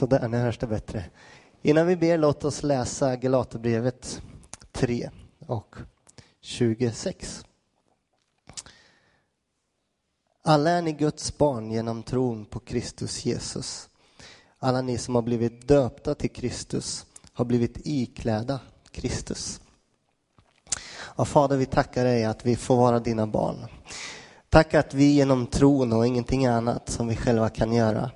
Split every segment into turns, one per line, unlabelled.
Så där, nu hörs det bättre. Innan vi ber, låt oss läsa Galaterbrevet 3 och 26. Alla är ni Guds barn genom tron på Kristus Jesus. Alla ni som har blivit döpta till Kristus har blivit iklädda Kristus. Ja, Fader, vi tackar dig att vi får vara dina barn. Tack att vi genom tron och ingenting annat som vi själva kan göra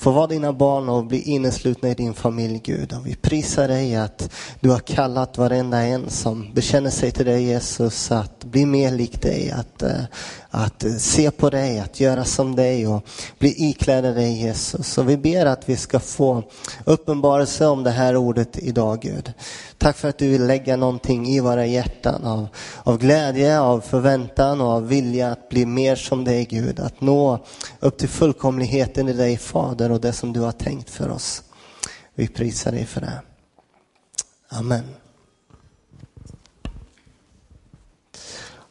få vara dina barn och bli inneslutna i din familj, Gud. Och vi prisar dig att du har kallat varenda en som bekänner sig till dig, Jesus, att bli mer lik dig, att, eh, att se på dig, att göra som dig och bli iklädda dig, Jesus. Och vi ber att vi ska få uppenbarelse om det här ordet idag, Gud. Tack för att du vill lägga någonting i våra hjärtan av, av glädje, av förväntan och av vilja att bli mer som dig, Gud. Att nå upp till fullkomligheten i dig, Fader, och det som du har tänkt för oss. Vi prisar dig för det. Amen.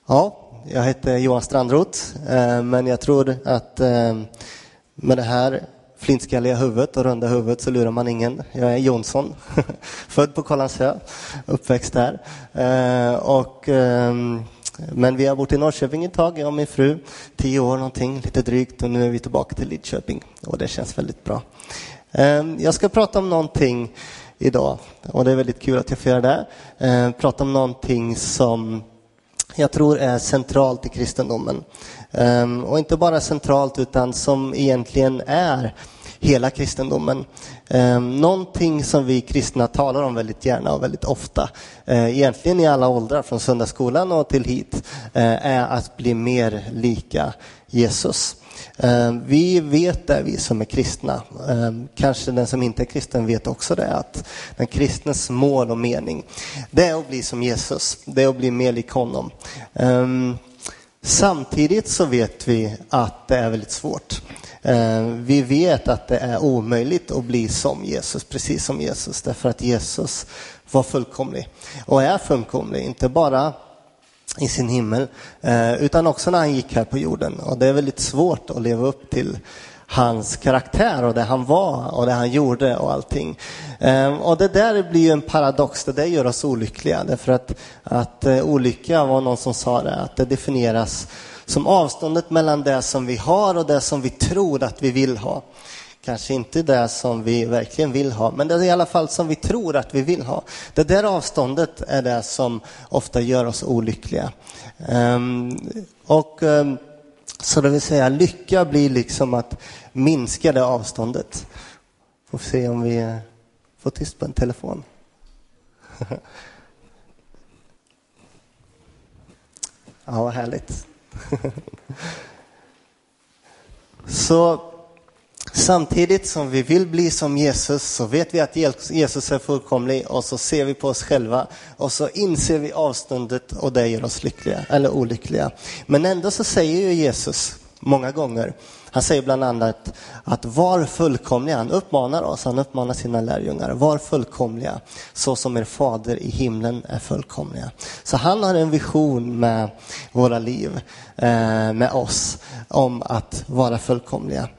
Ja, jag heter Johan Strandroth, eh, men jag tror att eh, med det här flintskalliga huvudet och runda huvudet så lurar man ingen. Jag är Jonsson, född på Kållandsö, uppväxt där. Eh, och, ehm, men vi har bott i Norrköping ett tag, jag och min fru, tio år någonting, lite drygt och nu är vi tillbaka till Lidköping och det känns väldigt bra. Ehm, jag ska prata om någonting idag och det är väldigt kul att jag får göra det. Ehm, prata om någonting som jag tror är centralt i kristendomen. Och inte bara centralt utan som egentligen är hela kristendomen. Eh, någonting som vi kristna talar om väldigt gärna och väldigt ofta, eh, egentligen i alla åldrar, från söndagsskolan och till hit, eh, är att bli mer lika Jesus. Ehm, vi vet det, vi som är kristna. Ehm, kanske den som inte är kristen vet också det, att den kristnes mål och mening, det är att bli som Jesus. Det är att bli mer lik honom. Ehm, samtidigt så vet vi att det är väldigt svårt. Eh, vi vet att det är omöjligt att bli som Jesus, precis som Jesus, därför att Jesus var fullkomlig och är fullkomlig, inte bara i sin himmel, eh, utan också när han gick här på jorden. Och det är väldigt svårt att leva upp till hans karaktär och det han var och det han gjorde och allting. Ehm, och det där blir ju en paradox, det där gör oss olyckliga. Därför att, att eh, olycka var någon som sa det, att det definieras som avståndet mellan det som vi har och det som vi tror att vi vill ha. Kanske inte det som vi verkligen vill ha, men det är i alla fall som vi tror att vi vill ha. Det där avståndet är det som ofta gör oss olyckliga. Ehm, och ehm, så det vill säga, lycka blir liksom att minska det avståndet. Får se om vi eh, får tyst på en telefon. Ja, vad härligt. Så samtidigt som vi vill bli som Jesus så vet vi att Jesus är fullkomlig och så ser vi på oss själva och så inser vi avståndet och det gör oss lyckliga eller olyckliga. Men ändå så säger ju Jesus många gånger, han säger bland annat att var fullkomliga, han uppmanar oss, han uppmanar sina lärjungar, var fullkomliga så som er fader i himlen är fullkomliga. Så han har en vision med våra liv, eh, med oss, om att vara fullkomliga.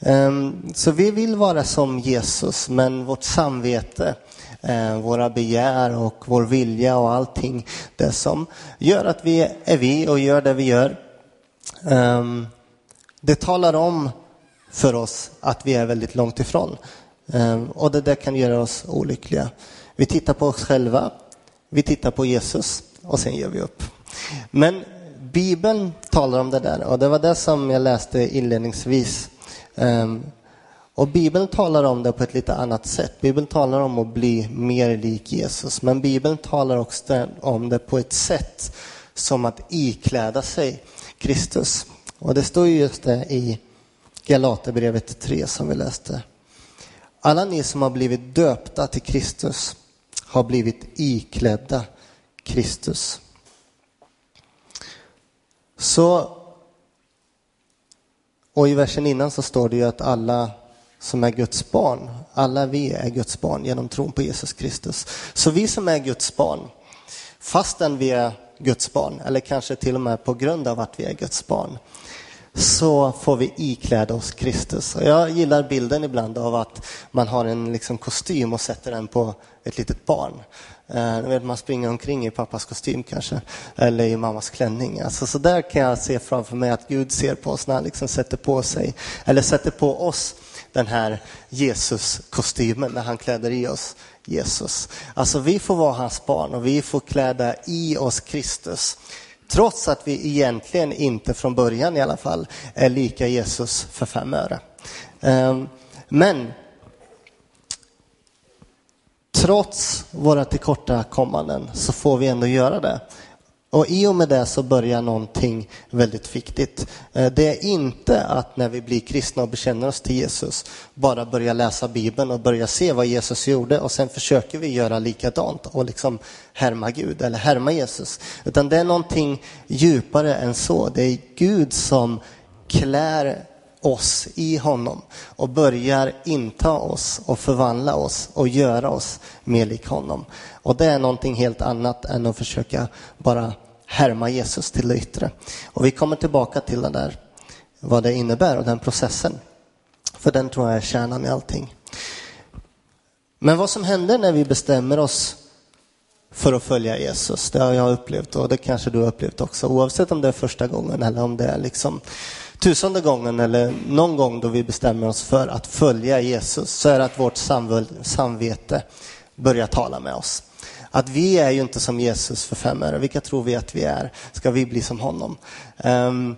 Ehm, så vi vill vara som Jesus, men vårt samvete, eh, våra begär och vår vilja och allting, det som gör att vi är vi och gör det vi gör, ehm, det talar om för oss att vi är väldigt långt ifrån. Ehm, och det där kan göra oss olyckliga. Vi tittar på oss själva, vi tittar på Jesus och sen ger vi upp. Men Bibeln talar om det där och det var det som jag läste inledningsvis ehm, och Bibeln talar om det på ett lite annat sätt. Bibeln talar om att bli mer lik Jesus, men Bibeln talar också om det på ett sätt som att ikläda sig Kristus. Och det står just det i Galaterbrevet 3 som vi läste. Alla ni som har blivit döpta till Kristus har blivit iklädda Kristus. Så och i versen innan så står det ju att alla som är Guds barn, alla vi är Guds barn genom tron på Jesus Kristus. Så vi som är Guds barn, fastän vi är Guds barn, eller kanske till och med på grund av att vi är Guds barn, så får vi ikläda oss Kristus. Och jag gillar bilden ibland av att man har en liksom kostym och sätter den på ett litet barn. Eh, man springer omkring i pappas kostym kanske, eller i mammas klänning. Alltså, så där kan jag se framför mig att Gud ser på oss när han liksom sätter på sig, eller sätter på oss den här Jesus-kostymen när han kläder i oss Jesus. Alltså vi får vara hans barn och vi får kläda i oss Kristus. Trots att vi egentligen inte från början i alla fall är lika Jesus för fem öre. Ehm, men trots våra tillkortakommanden så får vi ändå göra det. Och i och med det så börjar någonting väldigt viktigt. Eh, det är inte att när vi blir kristna och bekänner oss till Jesus bara börja läsa Bibeln och börja se vad Jesus gjorde och sen försöker vi göra likadant och liksom härma Gud eller härma Jesus. Utan det är någonting djupare än så. Det är Gud som klär oss i honom och börjar inta oss och förvandla oss och göra oss mer lik honom. Och det är någonting helt annat än att försöka bara härma Jesus till det yttre. Och vi kommer tillbaka till det där, vad det innebär och den processen. För den tror jag är kärnan i allting. Men vad som händer när vi bestämmer oss för att följa Jesus, det har jag upplevt och det kanske du har upplevt också, oavsett om det är första gången eller om det är liksom tusende gången eller någon gång då vi bestämmer oss för att följa Jesus så är det att vårt samvete börjar tala med oss. Att vi är ju inte som Jesus för fem öre. Vilka tror vi att vi är? Ska vi bli som honom? Um,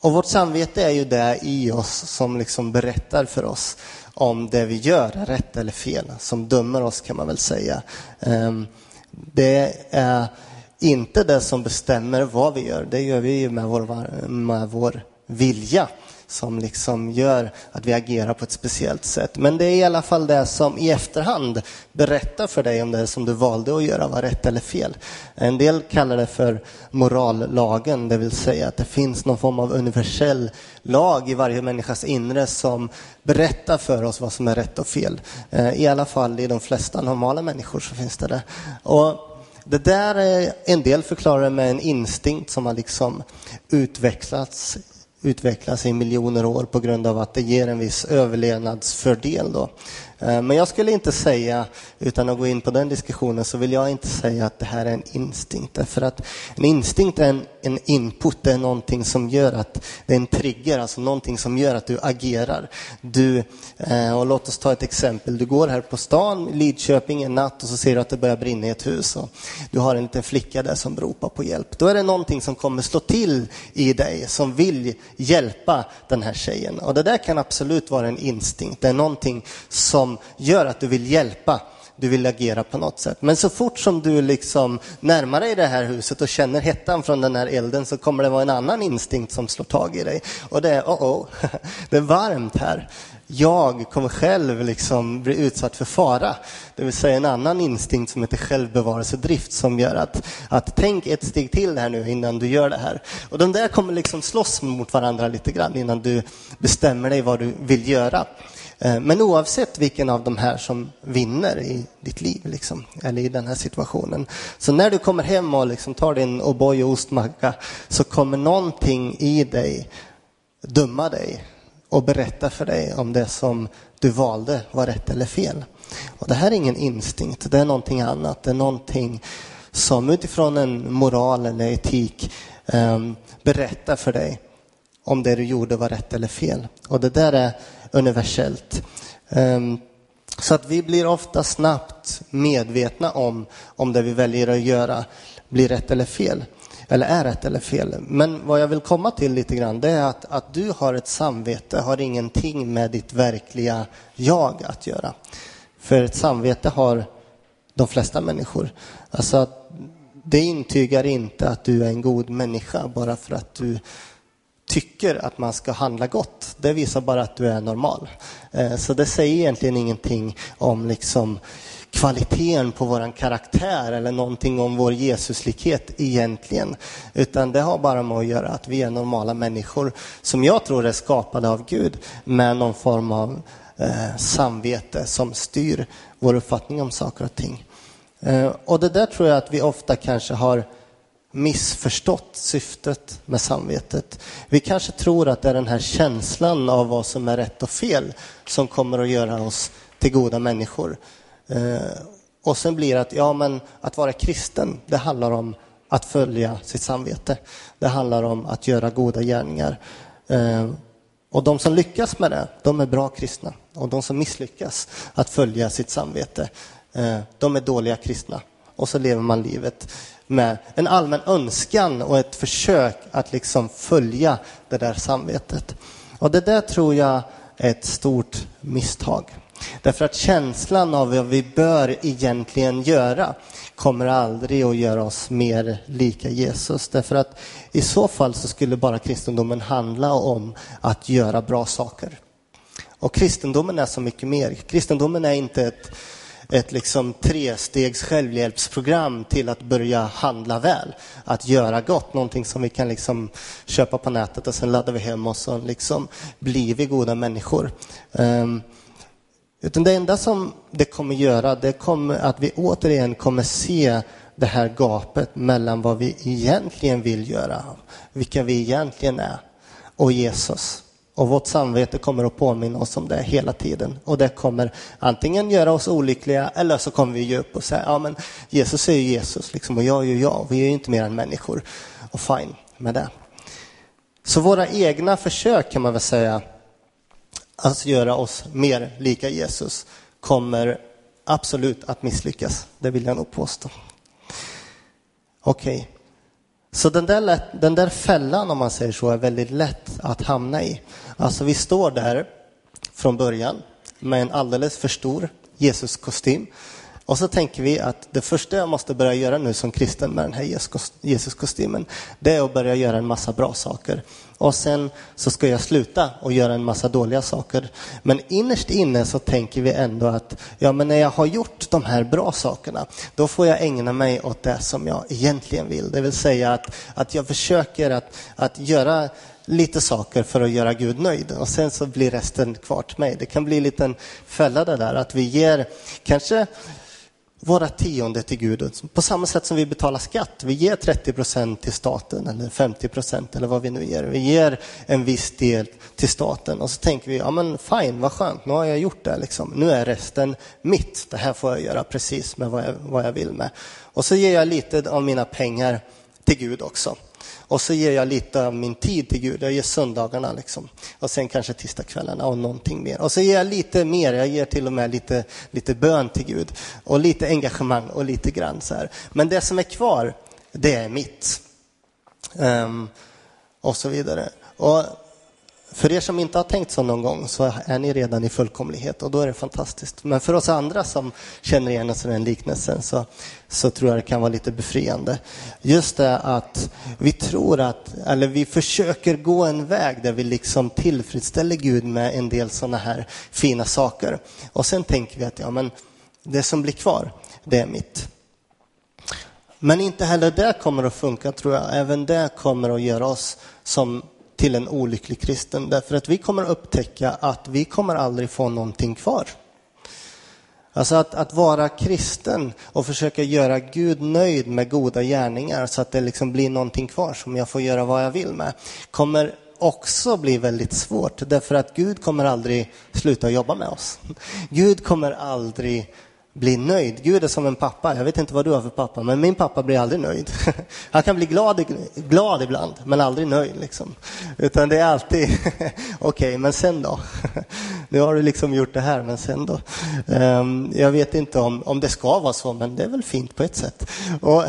och vårt samvete är ju det i oss som liksom berättar för oss om det vi gör är rätt eller fel, som dömer oss kan man väl säga. Um, det är inte det som bestämmer vad vi gör, det gör vi ju med vår, med vår vilja som liksom gör att vi agerar på ett speciellt sätt. Men det är i alla fall det som i efterhand berättar för dig om det som du valde att göra var rätt eller fel. En del kallar det för morallagen, det vill säga att det finns någon form av universell lag i varje människas inre som berättar för oss vad som är rätt och fel. Eh, I alla fall i de flesta normala människor så finns det det. Och det där är en del förklarar med en instinkt som har liksom utvecklats utvecklas i miljoner år på grund av att det ger en viss överlevnadsfördel. Då. Eh, men jag skulle inte säga, utan att gå in på den diskussionen, så vill jag inte säga att det här är en instinkt. Därför att en instinkt är en, en input, det är någonting som gör att, det är en trigger, alltså någonting som gör att du agerar. Du, eh, och låt oss ta ett exempel, du går här på stan, Lidköping en natt och så ser du att det börjar brinna i ett hus. Och du har en liten flicka där som ropar på hjälp. Då är det någonting som kommer slå till i dig, som vill hjälpa den här tjejen. Och det där kan absolut vara en instinkt, det är någonting som gör att du vill hjälpa, du vill agera på något sätt. Men så fort som du liksom närmar dig det här huset och känner hettan från den här elden så kommer det vara en annan instinkt som slår tag i dig. Och det är, oh oh, det är varmt här. Jag kommer själv liksom bli utsatt för fara. Det vill säga en annan instinkt som heter självbevarelsedrift som gör att, att tänk ett steg till här nu innan du gör det här. Och de där kommer liksom slåss mot varandra lite grann innan du bestämmer dig vad du vill göra. Eh, men oavsett vilken av de här som vinner i ditt liv, liksom, eller i den här situationen. Så när du kommer hem och liksom tar din O'boy och ostmacka så kommer någonting i dig döma dig och berätta för dig om det som du valde var rätt eller fel. Och det här är ingen instinkt, det är någonting annat. Det är någonting som utifrån en moral eller etik um, berättar för dig om det du gjorde var rätt eller fel. Och det där är universellt. Ehm, så att vi blir ofta snabbt medvetna om om det vi väljer att göra blir rätt eller fel. Eller är rätt eller fel. Men vad jag vill komma till lite grann det är att, att du har ett samvete har ingenting med ditt verkliga jag att göra. För ett samvete har de flesta människor. Alltså det intygar inte att du är en god människa bara för att du tycker att man ska handla gott. Det visar bara att du är normal. Eh, så det säger egentligen ingenting om liksom kvaliteten på vår karaktär eller någonting om vår Jesuslikhet egentligen. Utan det har bara med att göra att vi är normala människor som jag tror är skapade av Gud med någon form av eh, samvete som styr vår uppfattning om saker och ting. Eh, och det där tror jag att vi ofta kanske har missförstått syftet med samvetet. Vi kanske tror att det är den här känslan av vad som är rätt och fel som kommer att göra oss till goda människor. Eh, och sen blir det att, ja men att vara kristen, det handlar om att följa sitt samvete. Det handlar om att göra goda gärningar. Eh, och de som lyckas med det, de är bra kristna. Och de som misslyckas att följa sitt samvete, eh, de är dåliga kristna. Och så lever man livet med en allmän önskan och ett försök att liksom följa det där samvetet. Och det där tror jag är ett stort misstag. Därför att känslan av vad vi bör egentligen göra kommer aldrig att göra oss mer lika Jesus. Därför att i så fall så skulle bara kristendomen handla om att göra bra saker. Och kristendomen är så mycket mer. Kristendomen är inte ett, ett liksom trestegs självhjälpsprogram till att börja handla väl. Att göra gott, någonting som vi kan liksom köpa på nätet och sen laddar vi hem och så liksom blir vi goda människor. Um, utan det enda som det kommer göra, det kommer att vi återigen kommer se det här gapet mellan vad vi egentligen vill göra, vilka vi egentligen är, och Jesus. Och vårt samvete kommer att påminna oss om det hela tiden. Och det kommer antingen göra oss olyckliga eller så kommer vi ge upp och säga, ja men Jesus är ju Jesus liksom, och jag är ju jag, vi är ju inte mer än människor. Och fine med det. Så våra egna försök kan man väl säga, att göra oss mer lika Jesus kommer absolut att misslyckas. Det vill jag nog påstå. Okej, okay. så den där, lätt, den där fällan om man säger så är väldigt lätt att hamna i. Alltså vi står där från början med en alldeles för stor Jesus-kostym. Och så tänker vi att det första jag måste börja göra nu som kristen med den här Jesuskostymen, det är att börja göra en massa bra saker och sen så ska jag sluta och göra en massa dåliga saker. Men innerst inne så tänker vi ändå att ja, men när jag har gjort de här bra sakerna, då får jag ägna mig åt det som jag egentligen vill. Det vill säga att, att jag försöker att, att göra lite saker för att göra Gud nöjd och sen så blir resten kvar till mig. Det kan bli en liten fälla det där att vi ger kanske våra tionde till Gud. På samma sätt som vi betalar skatt. Vi ger 30 procent till staten eller 50 procent eller vad vi nu ger. Vi ger en viss del till staten och så tänker vi, ja men fine, vad skönt, nu har jag gjort det. Liksom. Nu är resten mitt. Det här får jag göra precis med vad jag, vad jag vill med. Och så ger jag lite av mina pengar till Gud också. Och så ger jag lite av min tid till Gud. Jag ger söndagarna liksom. Och sen kanske tisdagskvällarna och någonting mer. Och så ger jag lite mer. Jag ger till och med lite, lite bön till Gud. Och lite engagemang och lite grann så här. Men det som är kvar, det är mitt. Um, och så vidare. Och för er som inte har tänkt så någon gång så är ni redan i fullkomlighet och då är det fantastiskt. Men för oss andra som känner igen oss i den liknelsen så, så tror jag det kan vara lite befriande. Just det att vi tror att, eller vi försöker gå en väg där vi liksom tillfredsställer Gud med en del sådana här fina saker. Och sen tänker vi att ja, men det som blir kvar, det är mitt. Men inte heller det kommer att funka tror jag. Även det kommer att göra oss som till en olycklig kristen. Därför att vi kommer upptäcka att vi kommer aldrig få någonting kvar. Alltså att, att vara kristen och försöka göra Gud nöjd med goda gärningar så att det liksom blir någonting kvar som jag får göra vad jag vill med, kommer också bli väldigt svårt. Därför att Gud kommer aldrig sluta jobba med oss. Gud kommer aldrig bli nöjd. Gud är som en pappa. Jag vet inte vad du har för pappa, men min pappa blir aldrig nöjd. Han kan bli glad, glad ibland, men aldrig nöjd. Liksom. Utan det är alltid, okej, okay, men sen då? Nu har du liksom gjort det här, men sen då? Ehm, jag vet inte om, om det ska vara så, men det är väl fint på ett sätt. Och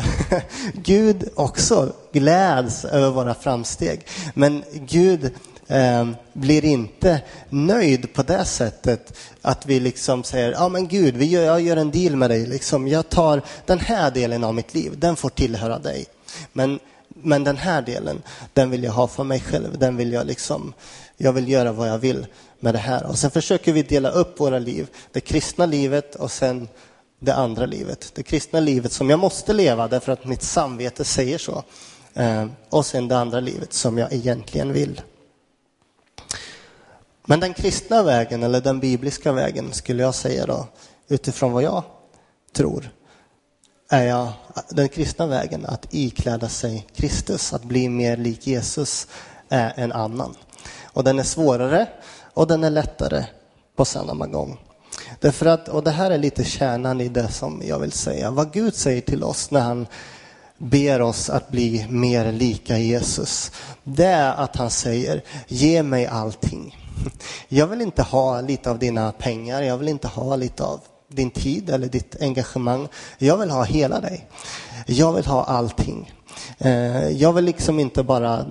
Gud också gläds över våra framsteg. Men Gud eh, blir inte nöjd på det sättet att vi liksom säger, ja men Gud, vi gör, jag gör en deal med dig, liksom, jag tar den här delen av mitt liv, den får tillhöra dig. Men, men den här delen, den vill jag ha för mig själv, den vill jag liksom, jag vill göra vad jag vill med det här. Och sen försöker vi dela upp våra liv, det kristna livet och sen det andra livet. Det kristna livet som jag måste leva därför att mitt samvete säger så. Ehm, och sen det andra livet som jag egentligen vill. Men den kristna vägen, eller den bibliska vägen, skulle jag säga då, utifrån vad jag tror, är jag den kristna vägen att ikläda sig Kristus, att bli mer lik Jesus, är en annan. Och den är svårare och den är lättare på samma gång. Därför att, och det här är lite kärnan i det som jag vill säga, vad Gud säger till oss när han ber oss att bli mer lika Jesus. Det är att han säger, ge mig allting. Jag vill inte ha lite av dina pengar, jag vill inte ha lite av din tid eller ditt engagemang. Jag vill ha hela dig. Jag vill ha allting. Eh, jag vill liksom inte bara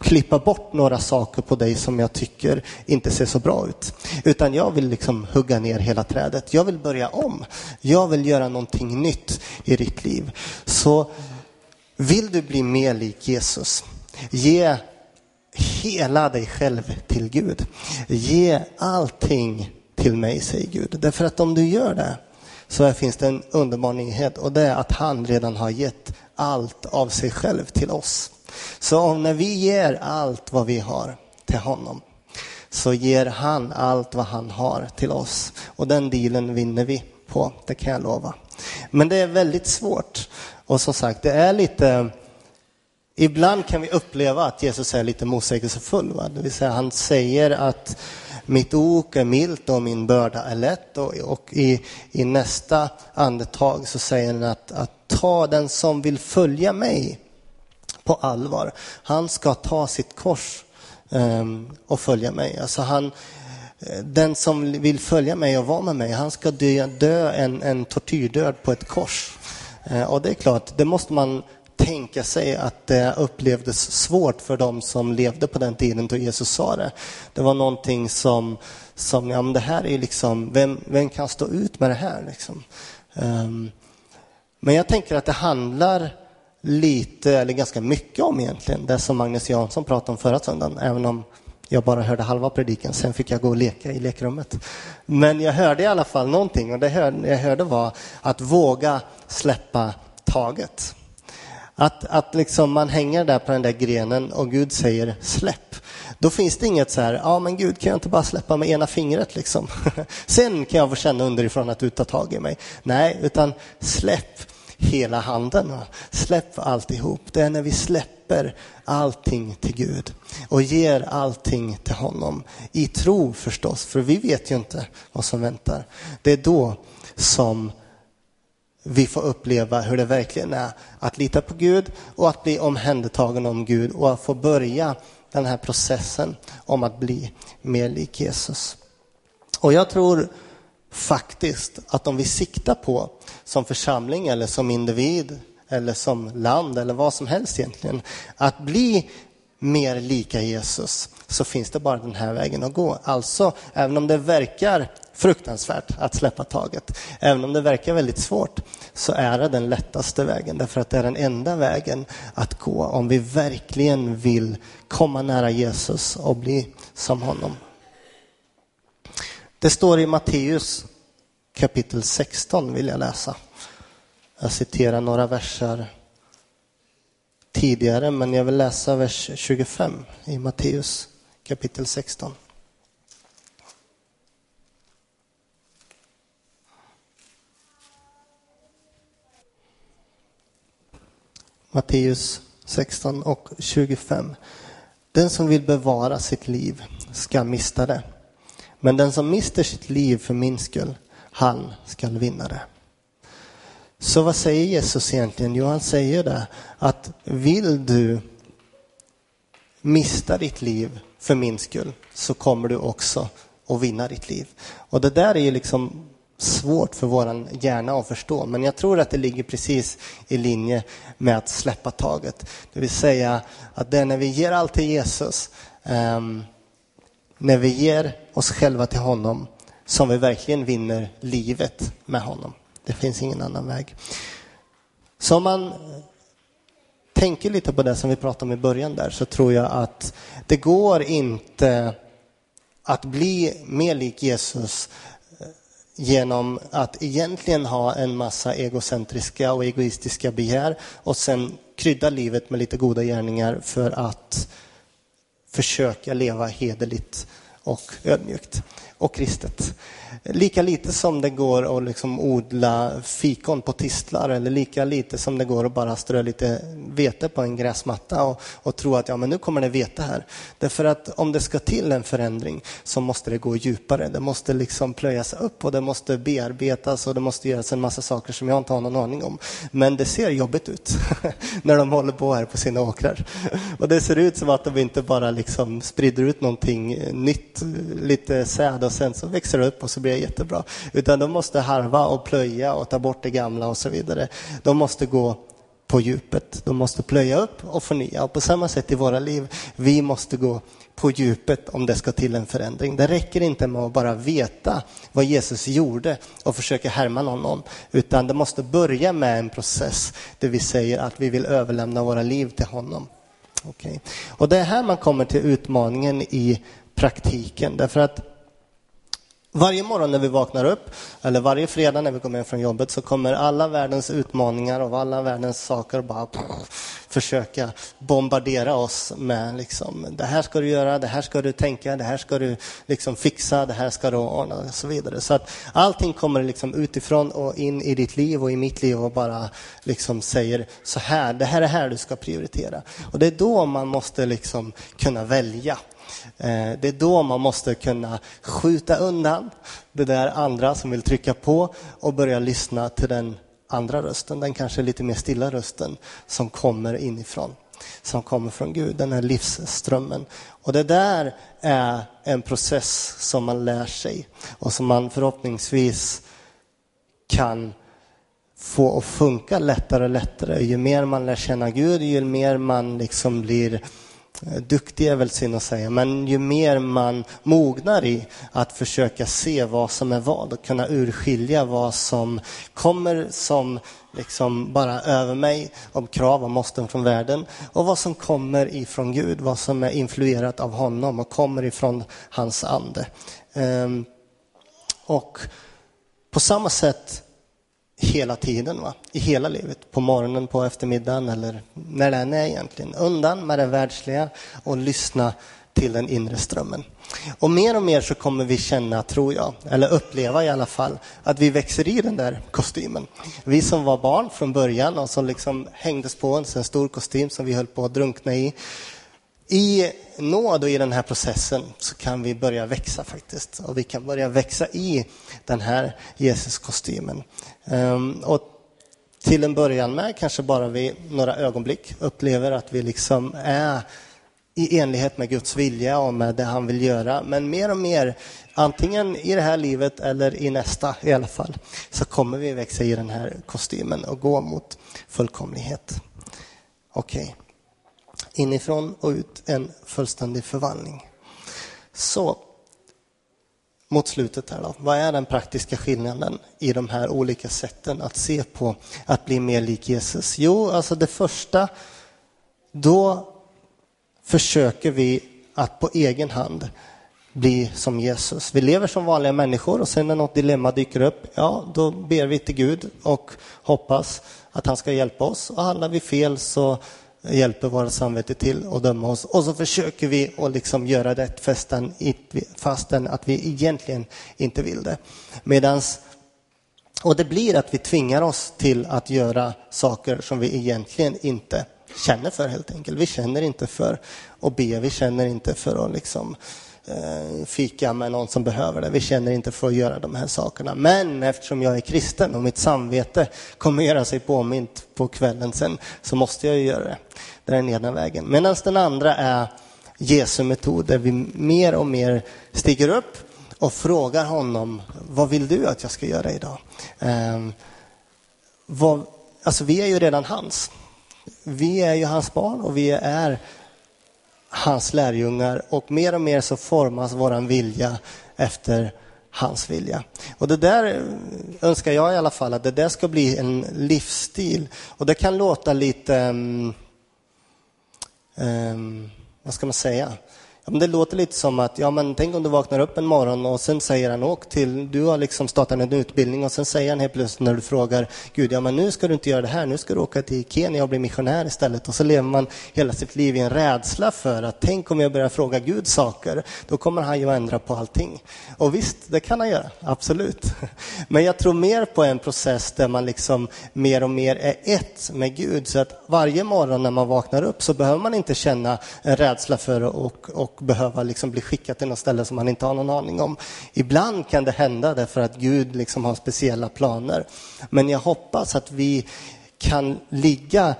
klippa bort några saker på dig som jag tycker inte ser så bra ut. Utan jag vill liksom hugga ner hela trädet. Jag vill börja om. Jag vill göra någonting nytt i ditt liv. Så vill du bli mer lik Jesus, ge hela dig själv till Gud. Ge allting till mig, säger Gud. Därför att om du gör det så finns det en underbar nyhet och det är att han redan har gett allt av sig själv till oss. Så om när vi ger allt vad vi har till honom så ger han allt vad han har till oss. Och den dealen vinner vi på, det kan jag lova. Men det är väldigt svårt. Och som sagt, det är lite Ibland kan vi uppleva att Jesus är lite motsägelsefull. Va? Det vill säga han säger att mitt ok är milt och min börda är lätt. Och, och i, i, nästa andetag så säger han att, att ta den som vill följa mig på allvar. Han ska ta sitt kors um, och följa mig. Alltså han, eh, den som vill följa mig och vara med mig, han ska dö, dö en, en tortyrdöd på ett kors. Uh, och det är klart, det måste man tänka sig att det upplevdes svårt för dem som levde på den tiden då Jesus sa det. Det var någonting som, som ja men det här är liksom, vem, vem kan stå ut med det här liksom? Um, men jag tänker att det handlar lite, eller ganska mycket om egentligen, det som Magnus Jansson pratade om förra söndagen, även om jag bara hörde halva predikan, sen fick jag gå och leka i lekrummet. Men jag hörde i alla fall någonting och det jag hörde var att våga släppa taget. Att, att liksom man hänger där på den där grenen och Gud säger släpp. Då finns det inget så här, ja men Gud kan jag inte bara släppa med ena fingret liksom. Sen kan jag få känna underifrån att du tar tag i mig. Nej, utan släpp hela handen. Släpp alltihop. Det är när vi släpper allting till Gud och ger allting till honom. I tro förstås, för vi vet ju inte vad som väntar. Det är då som vi får uppleva hur det verkligen är att lita på Gud och att bli omhändertagen om Gud och att få börja den här processen om att bli mer lik Jesus. Och jag tror faktiskt att om vi siktar på som församling eller som individ eller som land eller vad som helst egentligen, att bli mer lika Jesus så finns det bara den här vägen att gå. Alltså, även om det verkar fruktansvärt att släppa taget. Även om det verkar väldigt svårt så är det den lättaste vägen därför att det är den enda vägen att gå om vi verkligen vill komma nära Jesus och bli som honom. Det står i Matteus kapitel 16 vill jag läsa. Jag citerar några verser tidigare men jag vill läsa vers 25 i Matteus kapitel 16. Matteus 16 och 25. Den som vill bevara sitt liv ska mista det. Men den som mister sitt liv för min skull, han ska vinna det. Så vad säger Jesus egentligen? Jo, han säger det att vill du mista ditt liv för min skull så kommer du också att vinna ditt liv. Och det där är ju liksom svårt för våran hjärna att förstå. Men jag tror att det ligger precis i linje med att släppa taget. Det vill säga att det är när vi ger allt till Jesus, um, när vi ger oss själva till honom, som vi verkligen vinner livet med honom. Det finns ingen annan väg. Så om man tänker lite på det som vi pratade om i början där så tror jag att det går inte att bli mer lik Jesus eh, genom att egentligen ha en massa egocentriska och egoistiska begär och sen krydda livet med lite goda gärningar för att försöka leva hederligt och ödmjukt. och kristet. Lika lite som det går att liksom odla fikon på tistlar eller lika lite som det går att bara strö lite vete på en gräsmatta och, och tro att ja, men nu kommer det vete här. Därför att om det ska till en förändring så måste det gå djupare. Det måste liksom plöjas upp och det måste bearbetas och det måste göras en massa saker som jag inte har någon aning om. Men det ser jobbigt ut när de håller på här på sina åkrar. Och det ser ut som att de inte bara liksom sprider ut någonting nytt, lite säd och sen så växer det upp och så blir det jättebra. Utan de måste harva och plöja och ta bort det gamla och så vidare. De måste gå på djupet. De måste plöja upp och förnya. Och på samma sätt i våra liv, vi måste gå på djupet om det ska till en förändring. Det räcker inte med att bara veta vad Jesus gjorde och försöka härma honom, utan det måste börja med en process där vi säger att vi vill överlämna våra liv till honom. Okay. Och det är här man kommer till utmaningen i praktiken, därför att varje morgon när vi vaknar upp, eller varje fredag när vi kommer hem från jobbet, så kommer alla världens utmaningar och alla världens saker bara försöka bombardera oss med liksom, det här ska du göra, det här ska du tänka, det här ska du liksom fixa, det här ska du ordna och så vidare. Så att allting kommer liksom utifrån och in i ditt liv och i mitt liv och bara liksom säger så här, det här är här du ska prioritera. Och det är då man måste liksom kunna välja. Eh, det är då man måste kunna skjuta undan det där andra som vill trycka på och börja lyssna till den andra rösten, den kanske lite mer stilla rösten som kommer inifrån, som kommer från Gud, den här livsströmmen. Och det där är en process som man lär sig och som man förhoppningsvis kan få att funka lättare och lättare. Ju mer man lär känna Gud, ju mer man liksom blir Eh, Eh, duktig är väl synd att säga, men ju mer man mognar i att försöka se vad som är vad och kunna urskilja vad som kommer som liksom bara över mig om krav och måsten från världen och vad som kommer ifrån Gud, vad som är influerat av honom och kommer ifrån hans ande. Ehm, och på samma sätt hela tiden, va? i hela livet. På morgonen, på eftermiddagen eller när det än är egentligen. Undan med det världsliga och lyssna till den inre strömmen. Och mer och mer så kommer vi känna, tror jag, eller uppleva i alla fall, att vi växer i den där kostymen. Vi som var barn från början och som liksom hängdes på en sån stor kostym som vi höll på att drunkna i, i nåd och i den här processen så kan vi börja växa faktiskt. Och vi kan börja växa i den här Jesuskostymen. Ehm, och till en början med kanske bara vi några ögonblick upplever att vi liksom är i enlighet med Guds vilja och med det han vill göra. Men mer och mer, antingen i det här livet eller i nästa i alla fall, så kommer vi växa i den här kostymen och gå mot fullkomlighet. Okej. Okay inifrån och ut en fullständig förvandling. Så, mot slutet här då. Vad är den praktiska skillnaden i de här olika sätten att se på att bli mer lik Jesus? Jo, alltså det första, då försöker vi att på egen hand bli som Jesus. Vi lever som vanliga människor och sen när något dilemma dyker upp, ja, då ber vi till Gud och hoppas att han ska hjälpa oss. Och handlar vi fel så hjälper våra samvete till att döma oss. Och så försöker vi att liksom göra rätt fastän, fastän att vi egentligen inte vill det. Medans, och det blir att vi tvingar oss till att göra saker som vi egentligen inte känner för helt enkelt. Vi känner inte för att be, vi känner inte för att liksom Eh, Eh, fika med någon som behöver det. Vi känner inte för att göra de här sakerna. Men eftersom jag är kristen och mitt samvete kommer göra sig påmint på kvällen sen så måste jag ju göra det. Det är den ena vägen. Medan den andra är Jesu metod där vi mer och mer stiger upp och frågar honom, vad vill du att jag ska göra idag? Eh, vad, alltså vi är ju redan hans. Vi är ju hans barn och vi är hans lärjungar och mer och mer så formas våran vilja efter hans vilja. Och det där eh, önskar jag i alla fall att det där ska bli en livsstil. Och det kan låta lite, um, um, vad ska man säga? Ja, men det låter lite som att, ja men tänk om du vaknar upp en morgon och sen säger han åk till, du har liksom startat en utbildning och sen säger han helt plötsligt när du frågar Gud, ja men nu ska du inte göra det här, nu ska du åka till Kenya och bli missionär istället. Och så lever man hela sitt liv i en rädsla för att tänk om jag börjar fråga Gud saker, då kommer han ju ändra på allting. Och visst, det kan han göra, absolut. Men jag tror mer på en process där man liksom mer och mer är ett med Gud. Så att varje morgon när man vaknar upp så behöver man inte känna en rädsla för att och, och och behöva liksom bli skickad till något ställe som man inte har någon aning om. Ibland kan det hända därför att Gud liksom har speciella planer. Men jag hoppas att vi kan ligga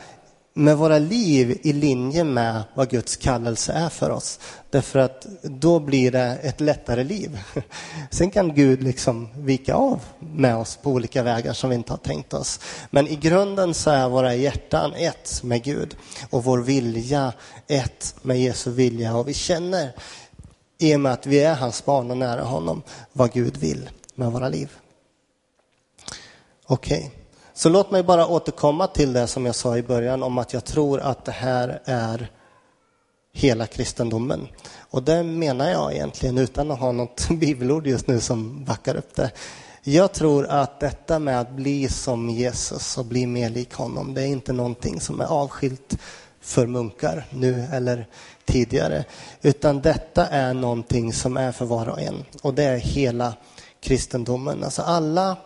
med våra liv i linje med vad Guds kallelse är för oss. Därför att då blir det ett lättare liv. Sen kan Gud liksom vika av med oss på olika vägar som vi inte har tänkt oss. Men i grunden så är våra hjärtan ett med Gud och vår vilja ett med Jesu vilja. Och vi känner i och med att vi är hans barn och nära honom vad Gud vill med våra liv. Okej. Okay. Så låt mig bara återkomma till det som jag sa i början om att jag tror att det här är hela kristendomen. Och det menar jag egentligen utan att ha något bibelord just nu som backar upp det. Jag tror att detta med att bli som Jesus och bli mer lik honom, det är inte någonting som är avskilt för munkar nu eller tidigare, utan detta är någonting som är för var och en och det är hela kristendomen. Alltså alla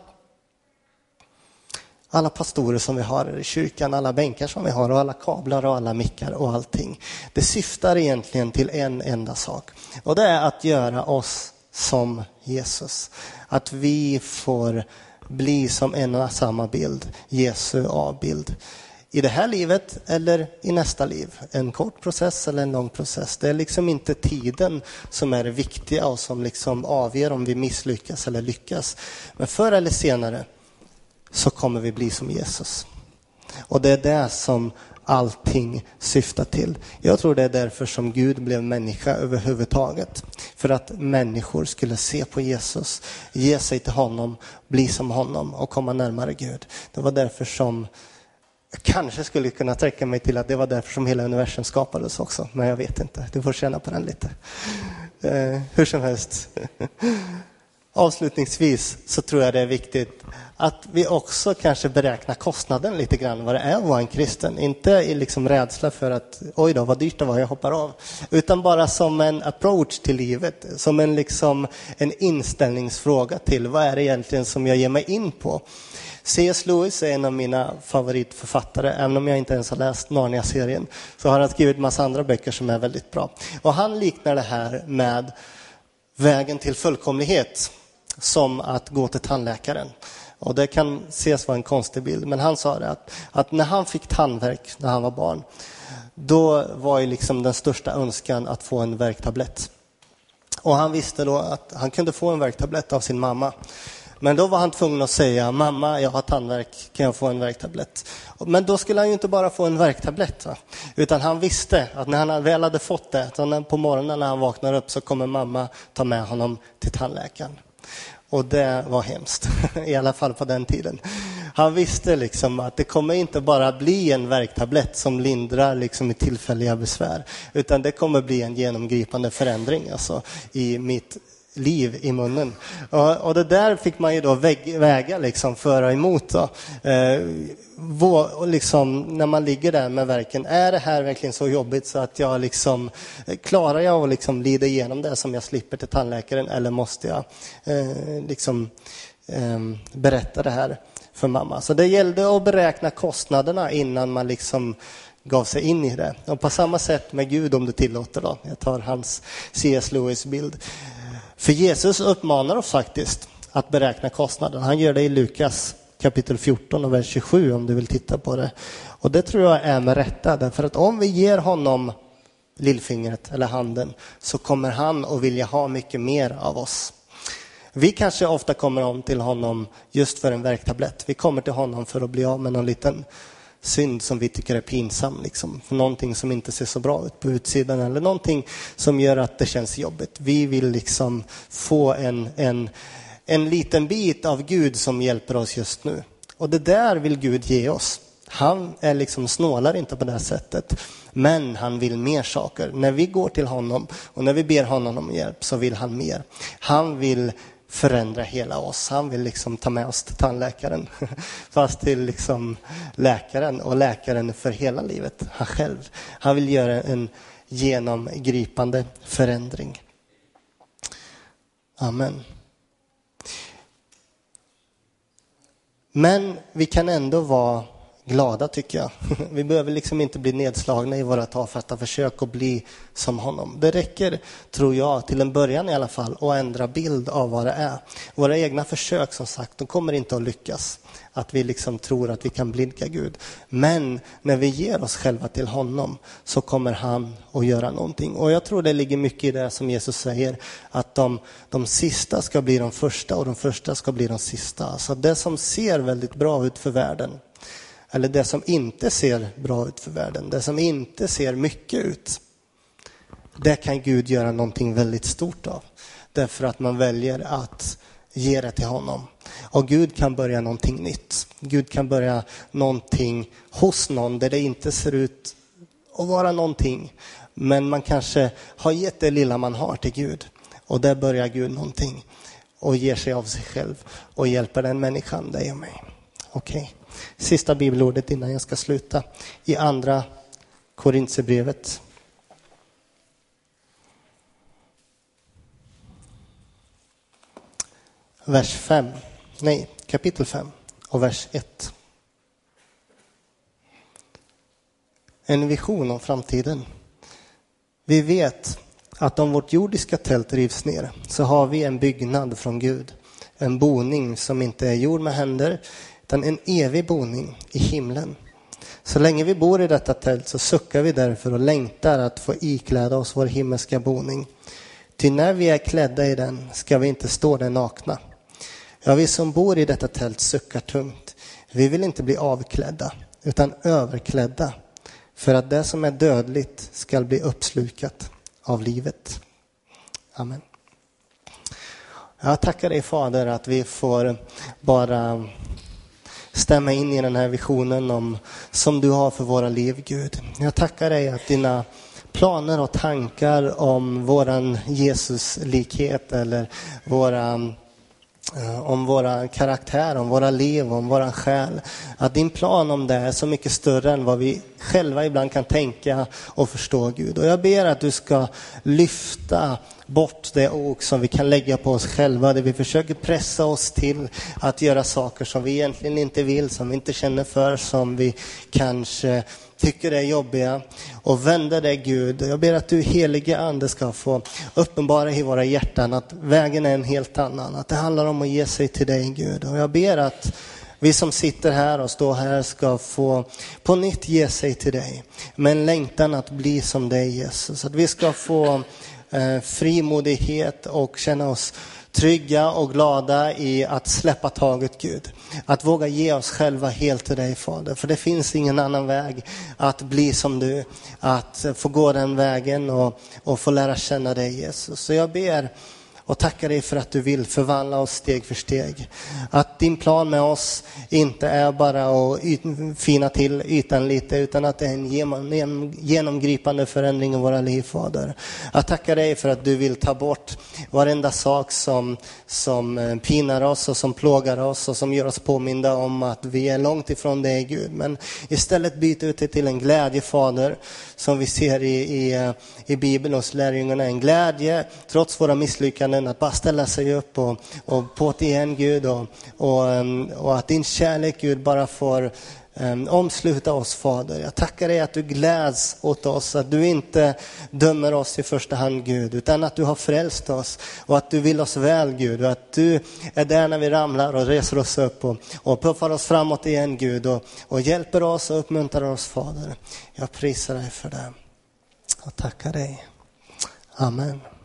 alla pastorer som vi har i kyrkan, alla bänkar som vi har och alla kablar och alla mickar och allting. Det syftar egentligen till en enda sak och det är att göra oss som Jesus. Att vi får bli som en och samma bild, Jesu avbild. I det här livet eller i nästa liv. En kort process eller en lång process. Det är liksom inte tiden som är det viktiga och som liksom avgör om vi misslyckas eller lyckas. Men förr eller senare så kommer vi bli som Jesus. Och det är det som allting syftar till. Jag tror det är därför som Gud blev människa överhuvudtaget. För att människor skulle se på Jesus, ge sig till honom, bli som honom och komma närmare Gud. Det var därför som jag kanske skulle kunna sträcka mig till att det var därför som hela universum skapades också, men jag vet inte. Du får känna på den lite. Eh, hur som helst. Avslutningsvis så tror jag det är viktigt att vi också kanske beräknar kostnaden lite grann vad det är att vara en kristen. Inte i liksom rädsla för att oj då vad dyrt det var, jag hoppar av. Utan bara som en approach till livet, som en, liksom, en inställningsfråga till vad är det egentligen som jag ger mig in på. C.S. Lewis är en av mina favoritförfattare, även om jag inte ens har läst Narnia-serien, så har han skrivit massa andra böcker som är väldigt bra. Och han liknar det här med vägen till fullkomlighet som att gå till tandläkaren. Och det kan ses vara en konstig bild, men han sa det att, att när han fick tandvärk när han var barn, då var ju liksom den största önskan att få en värktablett. Och han visste då att han kunde få en värktablett av sin mamma. Men då var han tvungen att säga, mamma, jag har tandvärk, kan jag få en värktablett? Men då skulle han ju inte bara få en värktablett, va? utan han visste att när han väl hade fått det, på morgonen när han vaknar upp så kommer mamma ta med honom till tandläkaren. Och det var hemskt, i alla fall på den tiden. Han visste liksom att det kommer inte bara bli en värktablett som lindrar liksom i tillfälliga besvär, utan det kommer bli en genomgripande förändring alltså, i mitt liv i munnen. Och, och, det där fick man ju då väga, liksom, föra emot. Då. Eh, vår, liksom, när man ligger där med verken, är det här verkligen så jobbigt så att jag liksom, eh, klarar jag att liksom lida igenom det som jag slipper till tandläkaren eller måste jag eh, liksom, eh, berätta det här för mamma? Så det gällde att beräkna kostnaderna innan man liksom gav sig in i det. Och på samma sätt med Gud om du tillåter. Då. Jag tar hans C.S. Lewis bild. För Jesus uppmanar oss faktiskt att beräkna kostnaden. Han gör det i Lukas kapitel 14 och vers 27 om du vill titta på det. Och det tror jag är med rätta, därför att om vi ger honom lillfingret eller handen så kommer han att vilja ha mycket mer av oss. Vi kanske ofta kommer om till honom just för en värktablett. Vi kommer till honom för att bli av med någon liten synd som vi tycker är pinsam. Liksom. Någonting som inte ser så bra ut på utsidan eller någonting som gör att det känns jobbigt. Vi vill liksom få en, en, en liten bit av Gud som hjälper oss just nu. Och det där vill Gud ge oss. Han är liksom snålar inte på det sättet. Men han vill mer saker. När vi går till honom och när vi ber honom om hjälp så vill han mer. Han vill förändra hela oss. Han vill liksom ta med oss till tandläkaren. Fast till liksom läkaren och läkaren för hela livet. Han själv. Han vill göra en genomgripande förändring. Amen. Men vi kan ändå vara glada tycker jag. Vi behöver liksom inte bli nedslagna i våra tafatta försök att bli som honom. Det räcker, tror jag, till en början i alla fall, att ändra bild av vad det är. Våra egna försök, som sagt, de kommer inte att lyckas. Att vi liksom tror att vi kan blidka Gud. Men när vi ger oss själva till honom så kommer han att göra någonting. Och jag tror det ligger mycket i det som Jesus säger, att de, de sista ska bli de första och de första ska bli de sista. Så det som ser väldigt bra ut för världen, eller det som inte ser bra ut för världen, det som inte ser mycket ut, det kan Gud göra någonting väldigt stort av. Därför att man väljer att ge det till honom. Och Gud kan börja någonting nytt. Gud kan börja någonting hos någon där det inte ser ut att vara någonting. Men man kanske har gett det lilla man har till Gud. Och där börjar Gud någonting och ger sig av sig själv och hjälper den människan, dig och mig. Okej. Okay. Sista bibelordet innan jag ska sluta. I andra Korintierbrevet. Vers 5, nej, kapitel 5 och vers 1. En vision om framtiden. Vi vet att om vårt jordiska tält rivs ner så har vi en byggnad från Gud. En boning som inte är gjord med händer utan en evig boning i himlen. Så länge vi bor i detta tält så suckar vi därför och längtar att få ikläda oss vår himmelska boning. Ty när vi är klädda i den ska vi inte stå där nakna. Ja, vi som bor i detta tält suckar tungt. Vi vill inte bli avklädda, utan överklädda, för att det som är dödligt skall bli uppslukat av livet. Amen. Jag tackar dig Fader att vi får bara stämma in i den här visionen om, som du har för våra liv, Gud. Jag tackar dig att dina planer och tankar om våran Jesuslikhet eller våra eh, om våra karaktär, om våra liv, om våran själ. Att din plan om det är så mycket större än vad vi själva ibland kan tänka och förstå Gud. Och jag ber att du ska lyfta bort det ok som vi kan lägga på oss själva, där vi försöker pressa oss till att göra saker som vi egentligen inte vill, som vi inte känner för, som vi kanske tycker är jobbiga och vända dig Gud. Jag ber att du helige Ande ska få uppenbara i våra hjärtan att vägen är en helt annan. Att det handlar om att ge sig till dig Gud. Och jag ber att vi som sitter här och står här ska få på nytt ge sig till dig. Med en längtan att bli som dig Jesus. Att vi ska få Eh, frimodighet och känna oss trygga och glada i att släppa taget Gud. Att våga ge oss själva helt till dig Fader. För det finns ingen annan väg att bli som du. Att få gå den vägen och, och få lära känna dig Jesus. Så jag ber och tackar dig för att du vill förvandla oss steg för steg. Att din plan med oss inte är bara att fina till ytan lite utan att det är en genomgripande förändring i våra liv Fader. Jag tackar dig för att du vill ta bort varenda sak som, som eh, pinar oss och som plågar oss och som gör oss påminda om att vi är långt ifrån dig Gud. Men istället byta ut det till en glädje Fader som vi ser i, i, eh, i Bibeln hos lärjungarna. En glädje trots våra misslyckanden att bara ställa sig upp och, och på igen Gud och, och, um, och att din kärlek Gud bara får um, omsluta oss Fader. Jag tackar dig att du gläds åt oss, att du inte dömer oss i första hand Gud, utan att du har frälst oss och att du vill oss väl Gud och att du är där när vi ramlar och reser oss upp och, och puffar oss framåt igen Gud och, och hjälper oss och uppmuntrar oss Fader. Jag prisar dig för det och tackar dig. Amen.